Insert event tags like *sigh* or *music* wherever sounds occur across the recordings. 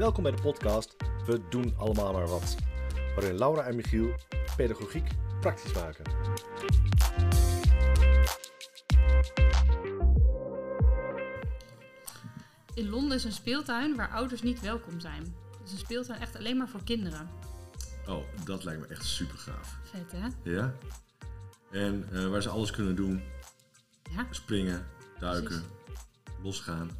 Welkom bij de podcast We doen allemaal maar wat. Waarin Laura en Michiel pedagogiek praktisch maken. In Londen is een speeltuin waar ouders niet welkom zijn. Het is een speeltuin echt alleen maar voor kinderen. Oh, dat lijkt me echt super gaaf. Vet hè? Ja? En eh, waar ze alles kunnen doen. Ja, Springen, duiken, losgaan.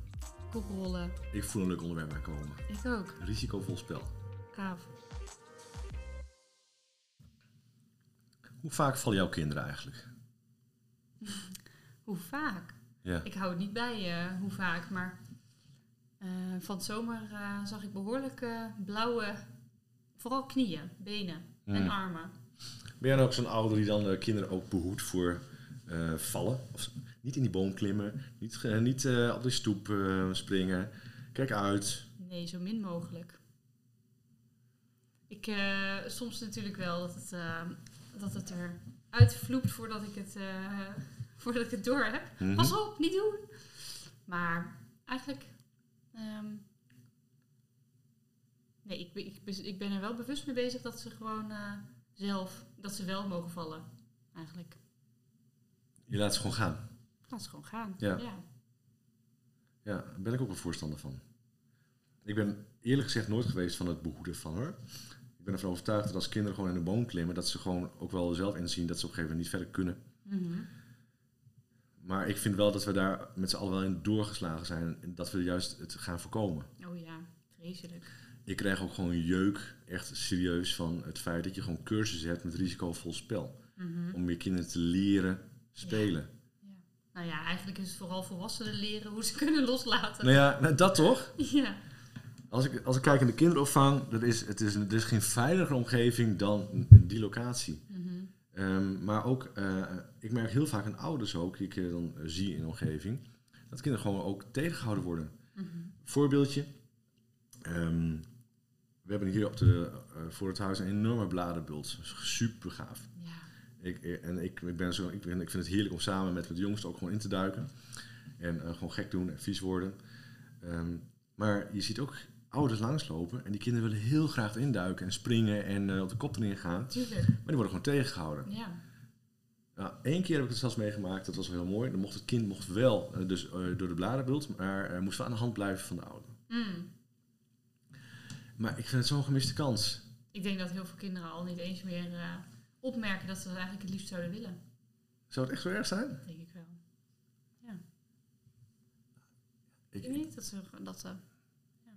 Ik voel een leuk onderwerp aankomen. Ik ook. Risicovol spel. Gaaf. Hoe vaak vallen jouw kinderen eigenlijk? Hoe vaak? Ja. Ik hou het niet bij eh, hoe vaak, maar eh, van het zomer eh, zag ik behoorlijk eh, blauwe, vooral knieën, benen en Mm. armen. Ben jij nou ook zo'n ouder die dan de kinderen ook behoedt voor eh, vallen? Of, niet in die boom klimmen, niet, ge- niet eh, op de stoep eh, springen. Kijk uit. Nee, zo min mogelijk. Ik, eh, soms natuurlijk wel dat het, eh, dat het er uitvloept voordat ik het, eh, *laughs* voordat ik het door heb. Mhm. Pas op, niet doen. Maar eigenlijk. ehm, nee, ik, ben- ik, ik ben er wel bewust mee bezig dat ze gewoon eh, zelf. dat ze wel mogen vallen. Eigenlijk. Je laat ze gewoon gaan. Laat ze gewoon gaan. Ja. ja. Ja, daar ben ik ook een voorstander van. Ik ben eerlijk gezegd nooit geweest van het behoeden van hoor. Ik ben ervan overtuigd dat als kinderen gewoon in de boom klimmen, dat ze gewoon ook wel zelf inzien dat ze op een gegeven moment niet verder kunnen. Mhm. Maar ik vind wel dat we daar met z'n allen wel in doorgeslagen zijn en dat we juist het gaan voorkomen. Oh ja, vreselijk. Ik krijg ook gewoon jeuk, echt serieus, van het feit dat je gewoon cursussen hebt met risicovol spel. Mhm. Om je kinderen te leren spelen. Nou ja, eigenlijk is het vooral volwassenen leren hoe ze *laughs* kunnen loslaten. Nou ja, nou, dat toch? Ja. Als ik, als ik kijk in de kinderopvang, dat is, het is, er is geen veiliger omgeving dan die locatie. Mhm. Ehm, maar ook, eh, ik merk heel vaak aan ouders ook, die ik eh, dan eh, zie in de omgeving, dat kinderen gewoon ook tegengehouden worden. Mhm. Voorbeeldje. Ehm, we hebben hier op de, voor het huis een enorme bladerbult. Super gaaf. Ik, eh, en ik, ik, ben zo, ik, ben, ik vind het heerlijk om samen met, met de jongsten ook gewoon in te duiken. En eh, gewoon gek doen en vies worden. Ehm, maar je ziet ook ouders langslopen en die kinderen willen heel graag induiken en springen en eh, op de kop erin gaan. Tuurlijk. Maar die worden gewoon tegengehouden. Ja. Nou, één keer heb ik het zelfs meegemaakt, dat was wel heel mooi. Dan mocht het kind mocht wel dus, door de bladerbult, maar moest wel aan de hand blijven van de ouder. Mm. Maar ik vind het zo'n gemiste kans. Ik denk dat heel veel kinderen al niet eens meer opmerken dat ze dat eigenlijk het liefst zouden willen. Zou het echt zo erg zijn? Denk ik wel. Ja. Ik, Ik weet niet dat ze. Dat ze ja.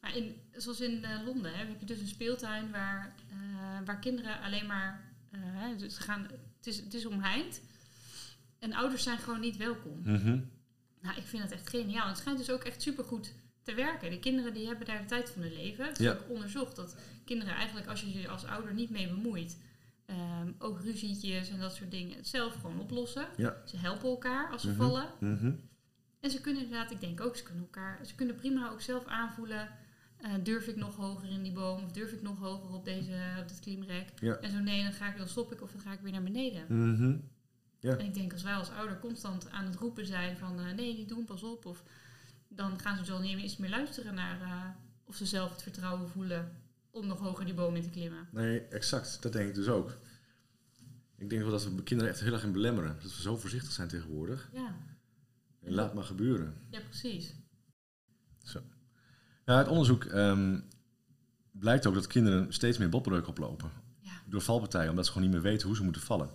Maar in, zoals in eh, Londen hè, heb je dus een speeltuin waar, eh, waar kinderen alleen maar. eh, dus ze gaan, het, is, het is omheind. En ouders zijn gewoon niet welkom. Mhm. Nou, ik vind het echt geniaal. Het schijnt dus ook echt supergoed te werken. De kinderen die hebben daar de tijd van hun leven. Het is Ja. ook onderzocht dat kinderen eigenlijk, als je je als ouder niet mee bemoeit, ehm, ook ruzietjes en dat soort dingen, het zelf gewoon oplossen. Ja. Ze helpen elkaar als ze Mhm. vallen. Mhm. En ze kunnen inderdaad, ik denk ook, ze kunnen elkaar, ze kunnen prima ook zelf aanvoelen. eh, durf ik nog hoger in die boom? Of durf ik nog hoger op, deze, op dit klimrek? Ja. En zo nee, dan, ga ik, dan stop ik of dan ga ik weer naar beneden. Mhm. Ja. En ik denk als wij als ouder constant aan het roepen zijn van eh, nee, niet doen, pas op. Of dan gaan ze zo niet eens meer luisteren naar eh, of ze zelf het vertrouwen voelen om nog hoger die boom in te klimmen. Nee, exact. Dat denk ik dus ook. Ik denk wel dat we kinderen echt heel erg in belemmeren. Dat we zo voorzichtig zijn tegenwoordig. Ja, En laat maar gebeuren. ja precies. Ja, uit onderzoek ehm, blijkt ook dat kinderen steeds meer botbreuk oplopen. Ja. Door valpartijen, omdat ze gewoon niet meer weten hoe ze moeten vallen.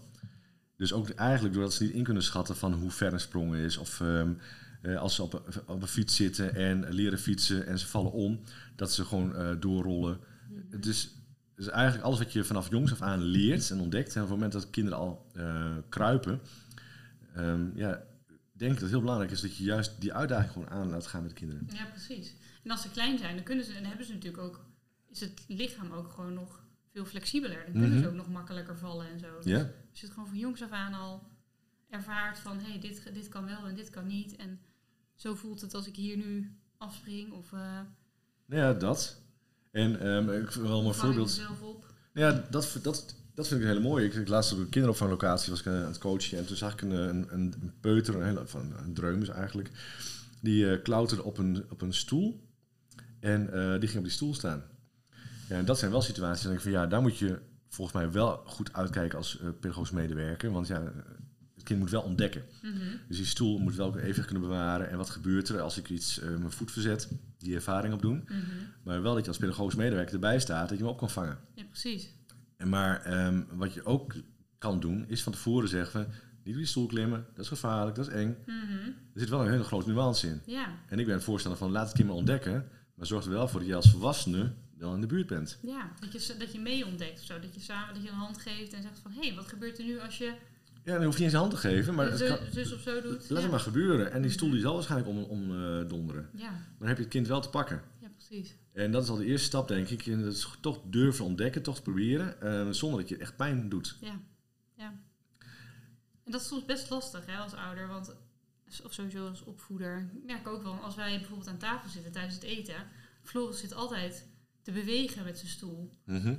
Dus ook eigenlijk doordat ze niet in kunnen schatten van hoe ver een sprong is. Of ehm, eh, als ze op een, op een fiets zitten en leren fietsen en ze vallen om, dat ze gewoon eh, doorrollen. Het is, dus eigenlijk alles wat je vanaf jongs af aan leert en ontdekt. En op het moment dat kinderen al eh, kruipen, ehm, ja, denk ik dat het heel belangrijk is dat je juist die uitdaging gewoon aan laat gaan met de kinderen. Ja, precies. En als ze klein zijn, dan kunnen ze, en hebben ze natuurlijk ook, is het lichaam ook gewoon nog veel flexibeler. Dan kunnen Mhm. ze ook nog makkelijker vallen en zo. Dus? Als je het gewoon van jongs af aan al ervaart van hé, hey, dit, dit kan wel en dit kan niet. En zo voelt het als ik hier nu afspring of uh, Ja, dat. En ehm, ik een mooi voorbeeld. zelf op. Ja, dat, dat, dat vind ik een hele mooie. Ik, ik laatst op een kinderopvanglocatie was ik eh, aan het coachen en toen zag ik een, een, een, peuter, een, hele, van, een dreumes eigenlijk, die eh, klauterde op een, op een stoel. En die ging op die stoel staan. Ja, en dat zijn wel situaties. En ik van ja, daar moet je volgens mij wel goed uitkijken als uh, pedagogisch medewerker. Want ja, kind moet wel ontdekken. Mhm. Dus die stoel moet wel even kunnen bewaren. En wat gebeurt er als ik iets uh, mijn voet verzet? Die ervaring opdoen. Mhm. Maar wel dat je als pedagogisch medewerker erbij staat, dat je hem op kan vangen. Ja, precies. En maar ehm, wat je ook kan doen, is van tevoren zeggen niet op die stoel klimmen, dat is gevaarlijk, dat is eng. Mhm. Er zit wel een hele grote nuance in. Ja, En ik ben voorstander van, laat het kind maar ontdekken, maar zorg er wel voor dat je als volwassene dan in de buurt bent. ja. Dat, je, dat je mee ontdekt of zo. Dat je samen dat je een hand geeft en zegt van... Hé, hey, wat gebeurt er nu als je Ja, dan hoef je niet eens een hand te geven, maar zus, kan, zus of zo doet? laat ja. het maar gebeuren. En die stoel die zal waarschijnlijk om, om eh, donderen. Ja, Maar dan heb je het kind wel te pakken. ja, precies. En dat is al de eerste stap, denk ik. En dat is toch durven ontdekken, toch proberen, eh, zonder dat je echt pijn doet. Ja, ja. En dat is soms best lastig hè, als ouder, want, of sowieso als opvoeder. Ik merk ook wel, als wij bijvoorbeeld aan tafel zitten tijdens het eten, Floris zit altijd te bewegen met zijn stoel. Mhm.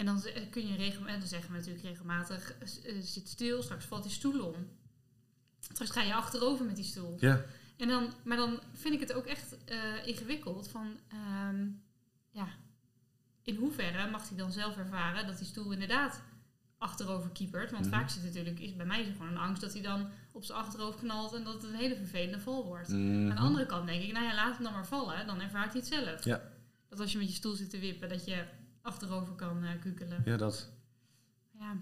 En dan kun je regelmatig, en dan zeggen we natuurlijk regelmatig, eh, zit stil, straks valt die stoel om. Straks ga je achterover met die stoel. Ja, En dan, maar dan vind ik het ook echt eh, ingewikkeld van, ehm, ja, in hoeverre mag hij dan zelf ervaren dat die stoel inderdaad achterover kiepert? Want Mhm. vaak zit natuurlijk, is bij mij is gewoon een angst dat hij dan op zijn achterhoofd knalt en dat het een hele vervelende val wordt. Mhm. Aan de andere kant denk ik, nou ja, laat hem dan maar vallen, dan ervaart hij het zelf. Ja. Dat als je met je stoel zit te wippen, dat je achterover kan eh, kukelen. ja dat. Ja.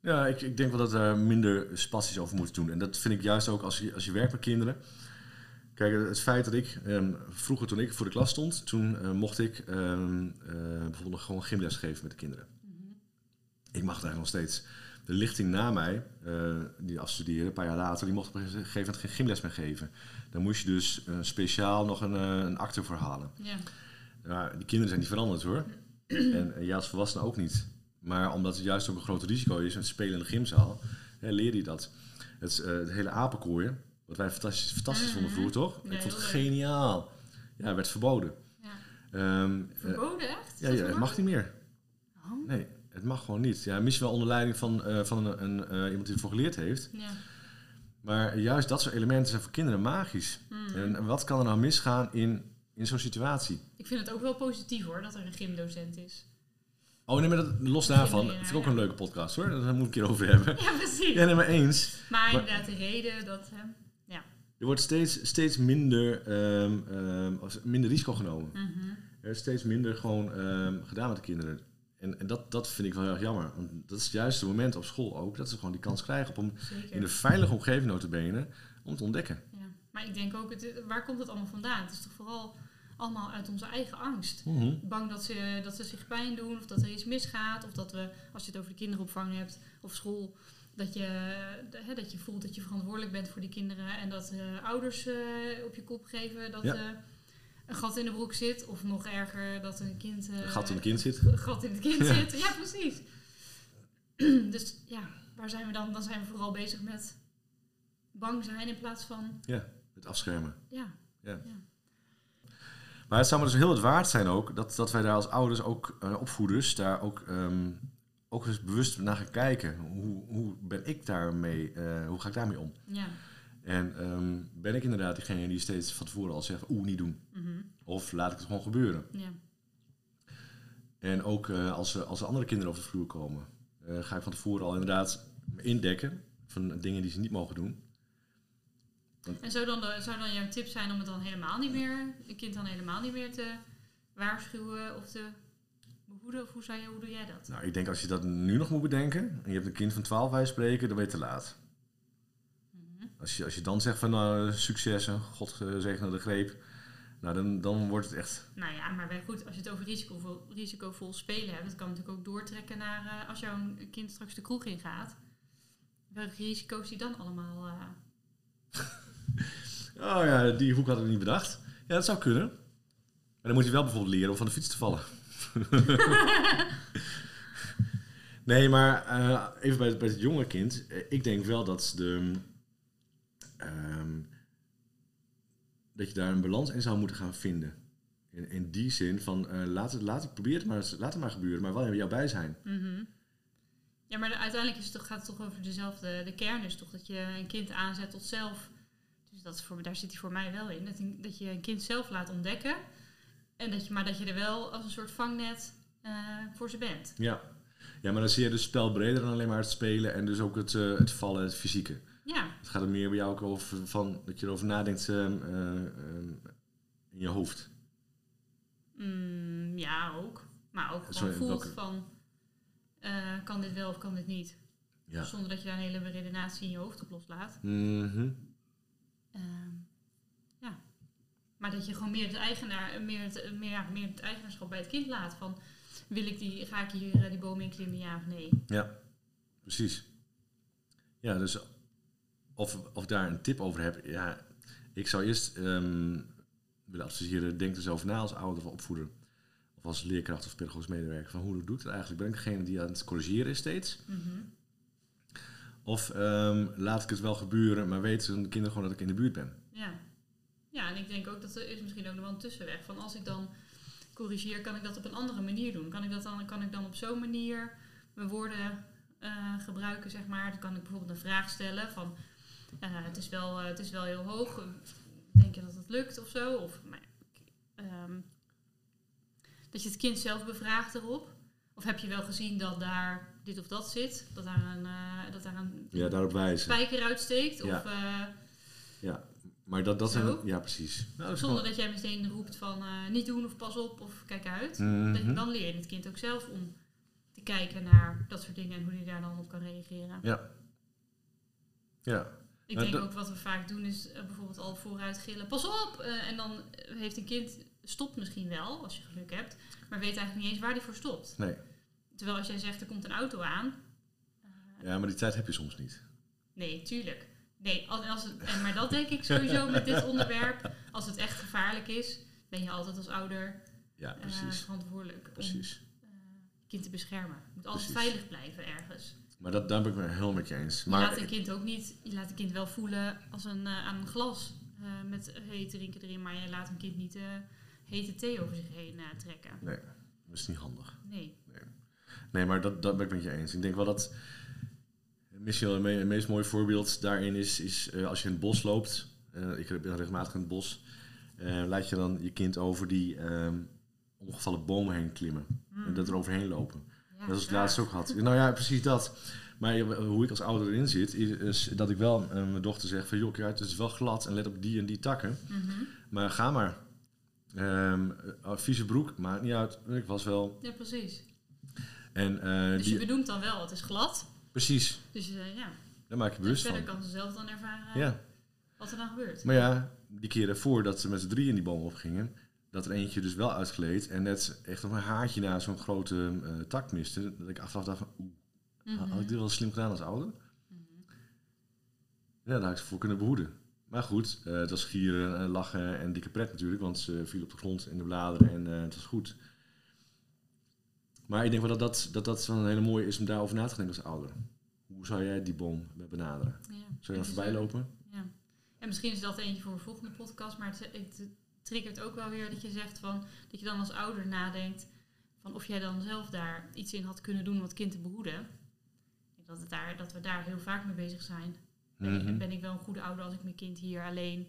Ja, ik, ik denk wel dat we daar minder spastisch over moeten doen. En dat vind ik juist ook als je, als je werkt met kinderen. Kijk, het feit dat ik, ehm, vroeger toen ik voor de klas stond, toen eh, mocht ik ehm, eh, bijvoorbeeld gewoon gymles geven met de kinderen. Mhm. Ik mag eigenlijk nog steeds. De lichting na mij, die afstuderen, een paar jaar later, die mocht op een gegeven moment geen gymles meer geven. Dan moest je dus speciaal nog een, een akte voor halen. Ja. Ja, die kinderen zijn niet veranderd hoor. *clears throat* En eh, jij als volwassene ook niet. Maar omdat het juist ook een groot risico is, het spelen in de gymzaal, hè, leer je dat. Het, eh, het hele apenkooien, wat wij fantastisch, fantastisch vonden vroeger toch? Ja, ik vond het geniaal. Ja, werd verboden. ja. Ehm, eh, Verboden echt? Ja, ja, het mag niet meer. Oh. Nee, het mag gewoon niet. Ja, misschien wel onder leiding van, van een, een, iemand die ervoor geleerd heeft. Ja. Maar juist dat soort elementen zijn voor kinderen magisch. Mm. En wat kan er nou misgaan in, in zo'n situatie? Ik vind het ook wel positief hoor, dat er een gymdocent is. Oh nee, maar dat, los daarvan, vind ik ook ja. een leuke podcast hoor. Daar moet ik een keer over hebben. *laughs* Ja, precies. Ja, nee, maar eens. Maar Maar- inderdaad, de reden dat... hè, Er wordt steeds, steeds minder, als- minder risico genomen. mhm. Er is steeds minder gewoon ehm, gedaan met de kinderen. En, en dat, dat vind ik wel heel erg jammer. Want dat is juist het moment op school ook, dat ze gewoon die kans krijgen om Zeker. in een veilige omgeving notabene, om te ontdekken. Ja. Maar ik denk ook, het, waar komt het allemaal vandaan? Het is toch vooral allemaal uit onze eigen angst. Mhm. Bang dat ze, dat ze zich pijn doen, of dat er iets misgaat, of dat we, als je het over de kinderopvang hebt, of school, dat je, de- hè, dat je voelt dat je verantwoordelijk bent voor die kinderen en dat eh, ouders eh, op je kop geven dat Ja. eh, een gat in de broek zit, of nog erger dat een kind... eh, Een gat in het kind zit. een gat in het kind Ja. zit. Ja, precies. *clears throat* dus ja, waar zijn we dan? Dan zijn we vooral bezig met bang zijn in plaats van, Het afschermen. ja, Maar het zou me dus heel het waard zijn ook, dat, dat wij daar als ouders, ook eh, opvoeders, daar ook, ehm, ook eens bewust naar gaan kijken. Hoe, hoe ben ik daarmee, eh, hoe ga ik daarmee om? ja. En ehm, ben ik inderdaad diegene die steeds van tevoren al zegt, oeh, niet doen. mhm, Of laat ik het gewoon gebeuren. ja. En ook eh, als, er, als er andere kinderen over de vloer komen, ga ik van tevoren al inderdaad indekken van dingen die ze niet mogen doen. En zou dan, de, zou dan jouw tip zijn om het dan helemaal niet meer, een kind dan helemaal niet meer te waarschuwen of te behoeden? Of hoe, zou je, hoe doe jij dat? Nou, ik denk als je dat nu nog moet bedenken, en je hebt een kind van 12 bij spreken, dan ben je te laat. Mhm. Als je, als je dan zegt van nou, succes en God eh, zegene de greep, nou, dan, dan wordt het echt... Nou ja, maar goed, als je het over risicovol, risicovol spelen hebt, dat kan natuurlijk ook doortrekken naar eh, als jouw kind straks de kroeg ingaat. Welke risico's die dan allemaal... eh, Oh ja, die hoek had ik niet bedacht. Ja, dat zou kunnen. Maar dan moet hij wel bijvoorbeeld leren om van de fiets te vallen. *laughs* nee, maar eh, even bij het, bij het jonge kind. Eh, ik denk wel dat de... ehm, dat je daar een balans in zou moeten gaan vinden. In, in die zin van, eh, laat, het, laat probeer het maar, laat het maar gebeuren, maar wel in jouw bij zijn. Mhm. Ja, maar de- uiteindelijk is het gaat het toch over dezelfde. De kern is toch dat je een kind aanzet tot zelf. Dat is voor, daar zit hij voor mij wel in. Dat, dat je een kind zelf laat ontdekken. En dat je, maar dat je er wel als een soort vangnet eh, voor ze bent. Ja. ja, maar dan zie je dus spel breder dan alleen maar het spelen en dus ook het, eh, het vallen, het fysieke. Ja, Het gaat er meer bij jou ook over van, dat je erover nadenkt ehm, eh, ehm, in je hoofd. Mm, ja ook. Maar ook gewoon voelt welke- van... eh, kan dit wel of kan dit niet? Ja. Zonder dat je daar een hele redenatie in je hoofd op loslaat. Mhm. Ehm, ja. Maar dat je gewoon meer het, eigenaar, meer, het, meer, ja, meer het eigenaarschap bij het kind laat. Van, wil ik die, ga ik hier eh, die boom in klimmen, ja of nee? Ja, precies. Ja, dus of, of daar een tip over heb, ja, ik zou eerst ehm, willen adviseren, denk er over na als ouder of opvoeder. Of als leerkracht of pedagogisch medewerker, van hoe doe ik het eigenlijk? Ben ik degene die aan het corrigeren is steeds? Mhm. Of ehm, laat ik het wel gebeuren, maar weten de kinderen gewoon dat ik in de buurt ben? Ja. ja, en ik denk ook dat er is misschien ook nog wel een tussenweg. Van als ik dan corrigeer, kan ik dat op een andere manier doen. Kan ik, dat dan, kan ik dan op zo'n manier mijn woorden eh, gebruiken, zeg maar. Dan kan ik bijvoorbeeld een vraag stellen van... eh, het, is wel, eh, het is wel heel hoog. Denk je dat het lukt of zo? Of, maar, ehm, dat je het kind zelf bevraagt erop. Of heb je wel gezien dat daar dit of dat zit? Dat daar een, eh, dat daar een Ja, daarop wijzen. spijker uitsteekt? Ja. Of... eh, Ja, maar dat, dat zijn... Ja, precies. Nou, Zonder dat jij meteen roept van eh, niet doen of pas op of kijk uit. Mhm. Dan leer je het kind ook zelf om te kijken naar dat soort dingen en hoe hij daar dan op kan reageren. Ja. Ja. Ik denk ook wat we vaak doen is bijvoorbeeld al vooruit gillen, pas op! Eh, en dan heeft een kind, stopt misschien wel als je geluk hebt, maar weet eigenlijk niet eens waar hij voor stopt. Nee. Terwijl als jij zegt er komt een auto aan, eh, Ja, maar die tijd heb je soms niet. nee, tuurlijk. Nee, als, als het, en, maar dat denk ik sowieso met dit onderwerp. Als het echt gevaarlijk is, ben je altijd als ouder Ja, eh, verantwoordelijk om Precies. eh, je kind te beschermen. Je moet altijd Precies. veilig blijven ergens. Maar dat, daar ben ik me helemaal met je eens. Je Maar laat een kind ook niet, je laat een kind wel voelen als een, eh, aan een glas eh, met heet drinken erin, maar je laat een kind niet eh, hete thee over zich heen eh, trekken. Nee, dat is niet handig. Nee. Nee, maar dat, dat ben ik met je eens. Ik denk wel dat misschien wel het me- het meest mooie voorbeeld daarin is, is eh, als je in het bos loopt. eh, ik ben regelmatig in het bos. eh, laat je dan je kind over die ehm omgevallen bomen heen klimmen. En dat er overheen lopen. Ja, dat is het graag. laatst ook had. Nou ja, precies dat. Maar hoe ik als ouder erin zit, is, dat ik wel mijn dochter zeg van... joh, kijk, het is wel glad en let op die en die takken. Mhm. Maar ga maar. Eh, vieze broek, maakt niet uit. Ik was wel... Ja, precies. En, eh, Dus die, je benoemt dan wel, het is glad. precies, Dus eh, ja, daar maak je en bewust verder van. kan ze zelf dan ervaren Ja, wat er dan gebeurt. maar ja, die keren voordat ze met z'n drie in die boom opgingen... dat er eentje dus wel uitgleed en net echt op een haartje na zo'n grote eh, tak miste. Dat ik achteraf dacht van, oeh, Mhm. had ik dit wel slim gedaan als ouder? Mhm. Ja, daar had ik ze voor kunnen behoeden. Maar goed, eh, het was gieren, en lachen en dikke pret natuurlijk, want ze viel op de grond in de bladeren en het was goed. Maar ik denk wel dat dat, dat, dat wel een hele mooie is om daarover na te denken als ouder. Hoe zou jij die boom benaderen? Ja. Zou je dan voorbij lopen? Ja. En misschien is dat eentje voor een volgende podcast, maar het, het triggert ook wel weer dat je zegt van dat je dan als ouder nadenkt van of jij dan zelf daar iets in had kunnen doen om het kind te behoeden. Ik dat, het daar, dat we daar heel vaak mee bezig zijn. Ben, Mhm. ben ik wel een goede ouder als ik mijn kind hier alleen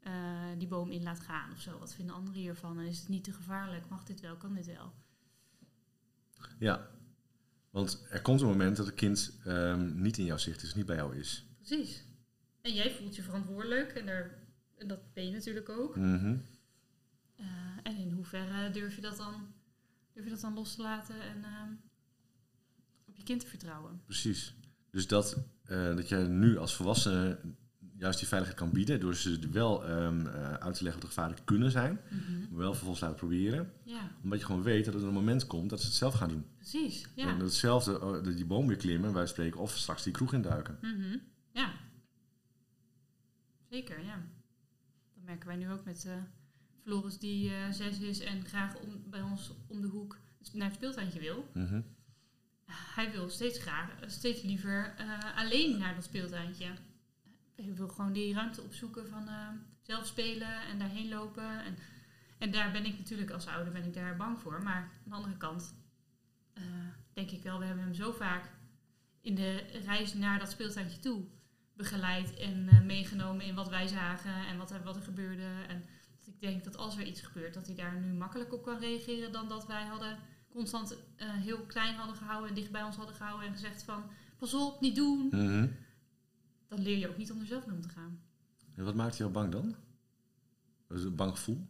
eh, die boom in laat gaan of zo? Wat vinden anderen hiervan? En is het niet te gevaarlijk? Mag dit wel? Kan dit wel? Ja, want er komt een moment dat het kind ehm, niet in jouw zicht is, niet bij jou is. Precies. En jij voelt je verantwoordelijk en, daar, en dat ben je natuurlijk ook. Mhm. Eh, en in hoeverre durf je dat dan, durf je dat dan los te laten en ehm, op je kind te vertrouwen? Precies. Dus dat, eh, dat jij nu als volwassene juist die veiligheid kan bieden, door ze wel ehm, eh, uit te leggen wat de gevaren kunnen zijn, maar wel vervolgens laten proberen. Ja, Omdat je gewoon weet dat er een moment komt dat ze het zelf gaan doen. precies. Ja. En dat hetzelfde, oh, dat die boom weer klimmen, wij spreken, of straks die kroeg induiken. Mhm. ja. Zeker, ja. Dat merken wij nu ook met eh Floris die eh, zes is en graag om, bij ons om de hoek naar het speeltuintje wil. Mhm. Hij wil steeds graag, steeds liever alleen naar dat speeltuintje. Hij wil gewoon die ruimte opzoeken van eh, zelf spelen en daarheen lopen. En, en daar ben ik natuurlijk als ouder ben ik daar bang voor. Maar aan de andere kant eh, denk ik wel, we hebben hem zo vaak in de reis naar dat speeltuintje toe begeleid en eh, meegenomen in wat wij zagen en wat wat er gebeurde. En ik denk dat als er iets gebeurt, dat hij daar nu makkelijk op kan reageren dan dat wij hadden constant heel klein hadden gehouden en dicht bij ons hadden gehouden en gezegd van pas op, niet doen. Mhm. Dan leer je ook niet om er zelf mee om te gaan. En wat maakt jou bang dan? Dat is een bang gevoel?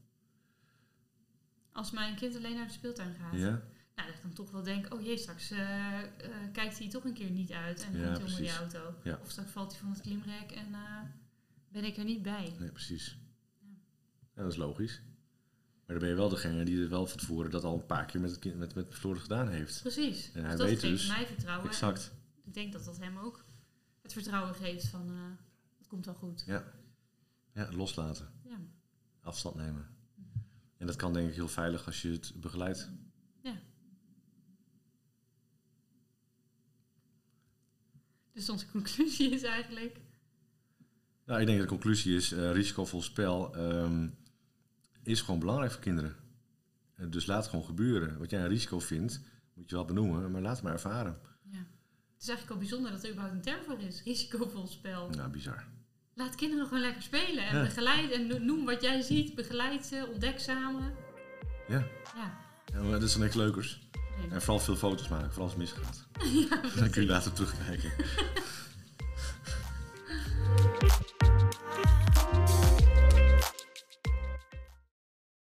Als mijn kind alleen naar de speeltuin gaat. Ja? Nou, dat ik dan toch wel denk, oh jee, straks eh, eh, kijkt hij toch een keer niet uit en Ja, komt hij onder die auto. Ja. Of straks valt hij van het klimrek en eh, ben ik er niet bij. Nee, precies. Ja, dat is logisch. Maar dan ben je wel degene die het wel van tevoren dat al een paar keer met, het kind, met, met Floor gedaan heeft. Precies. En hij dus dat weet geeft dus- mij vertrouwen. Exact. Ik denk dat dat hem ook het vertrouwen geeft van, eh, het komt wel goed. Ja. ja, loslaten. Ja. Afstand nemen. En dat kan denk ik heel veilig als je het begeleidt. Dus onze conclusie is eigenlijk, Nou, ik denk dat de conclusie is, eh, risicovol spel ehm, is gewoon belangrijk voor kinderen. Eh, dus laat het gewoon gebeuren. Wat jij een risico vindt, moet je wel benoemen, maar laat het maar ervaren. Ja. Het is eigenlijk al bijzonder dat er überhaupt een term voor is. Risicovol spel. Nou, bizar. Laat kinderen gewoon lekker spelen. En Ja. begeleid en no- noem wat jij ziet. Begeleid ze, ontdek samen. Ja, Ja. ja dat is dan niks leukers. En vooral veel foto's maken, vooral als het misgaat. *laughs* Dan kun je later terugkijken. *laughs*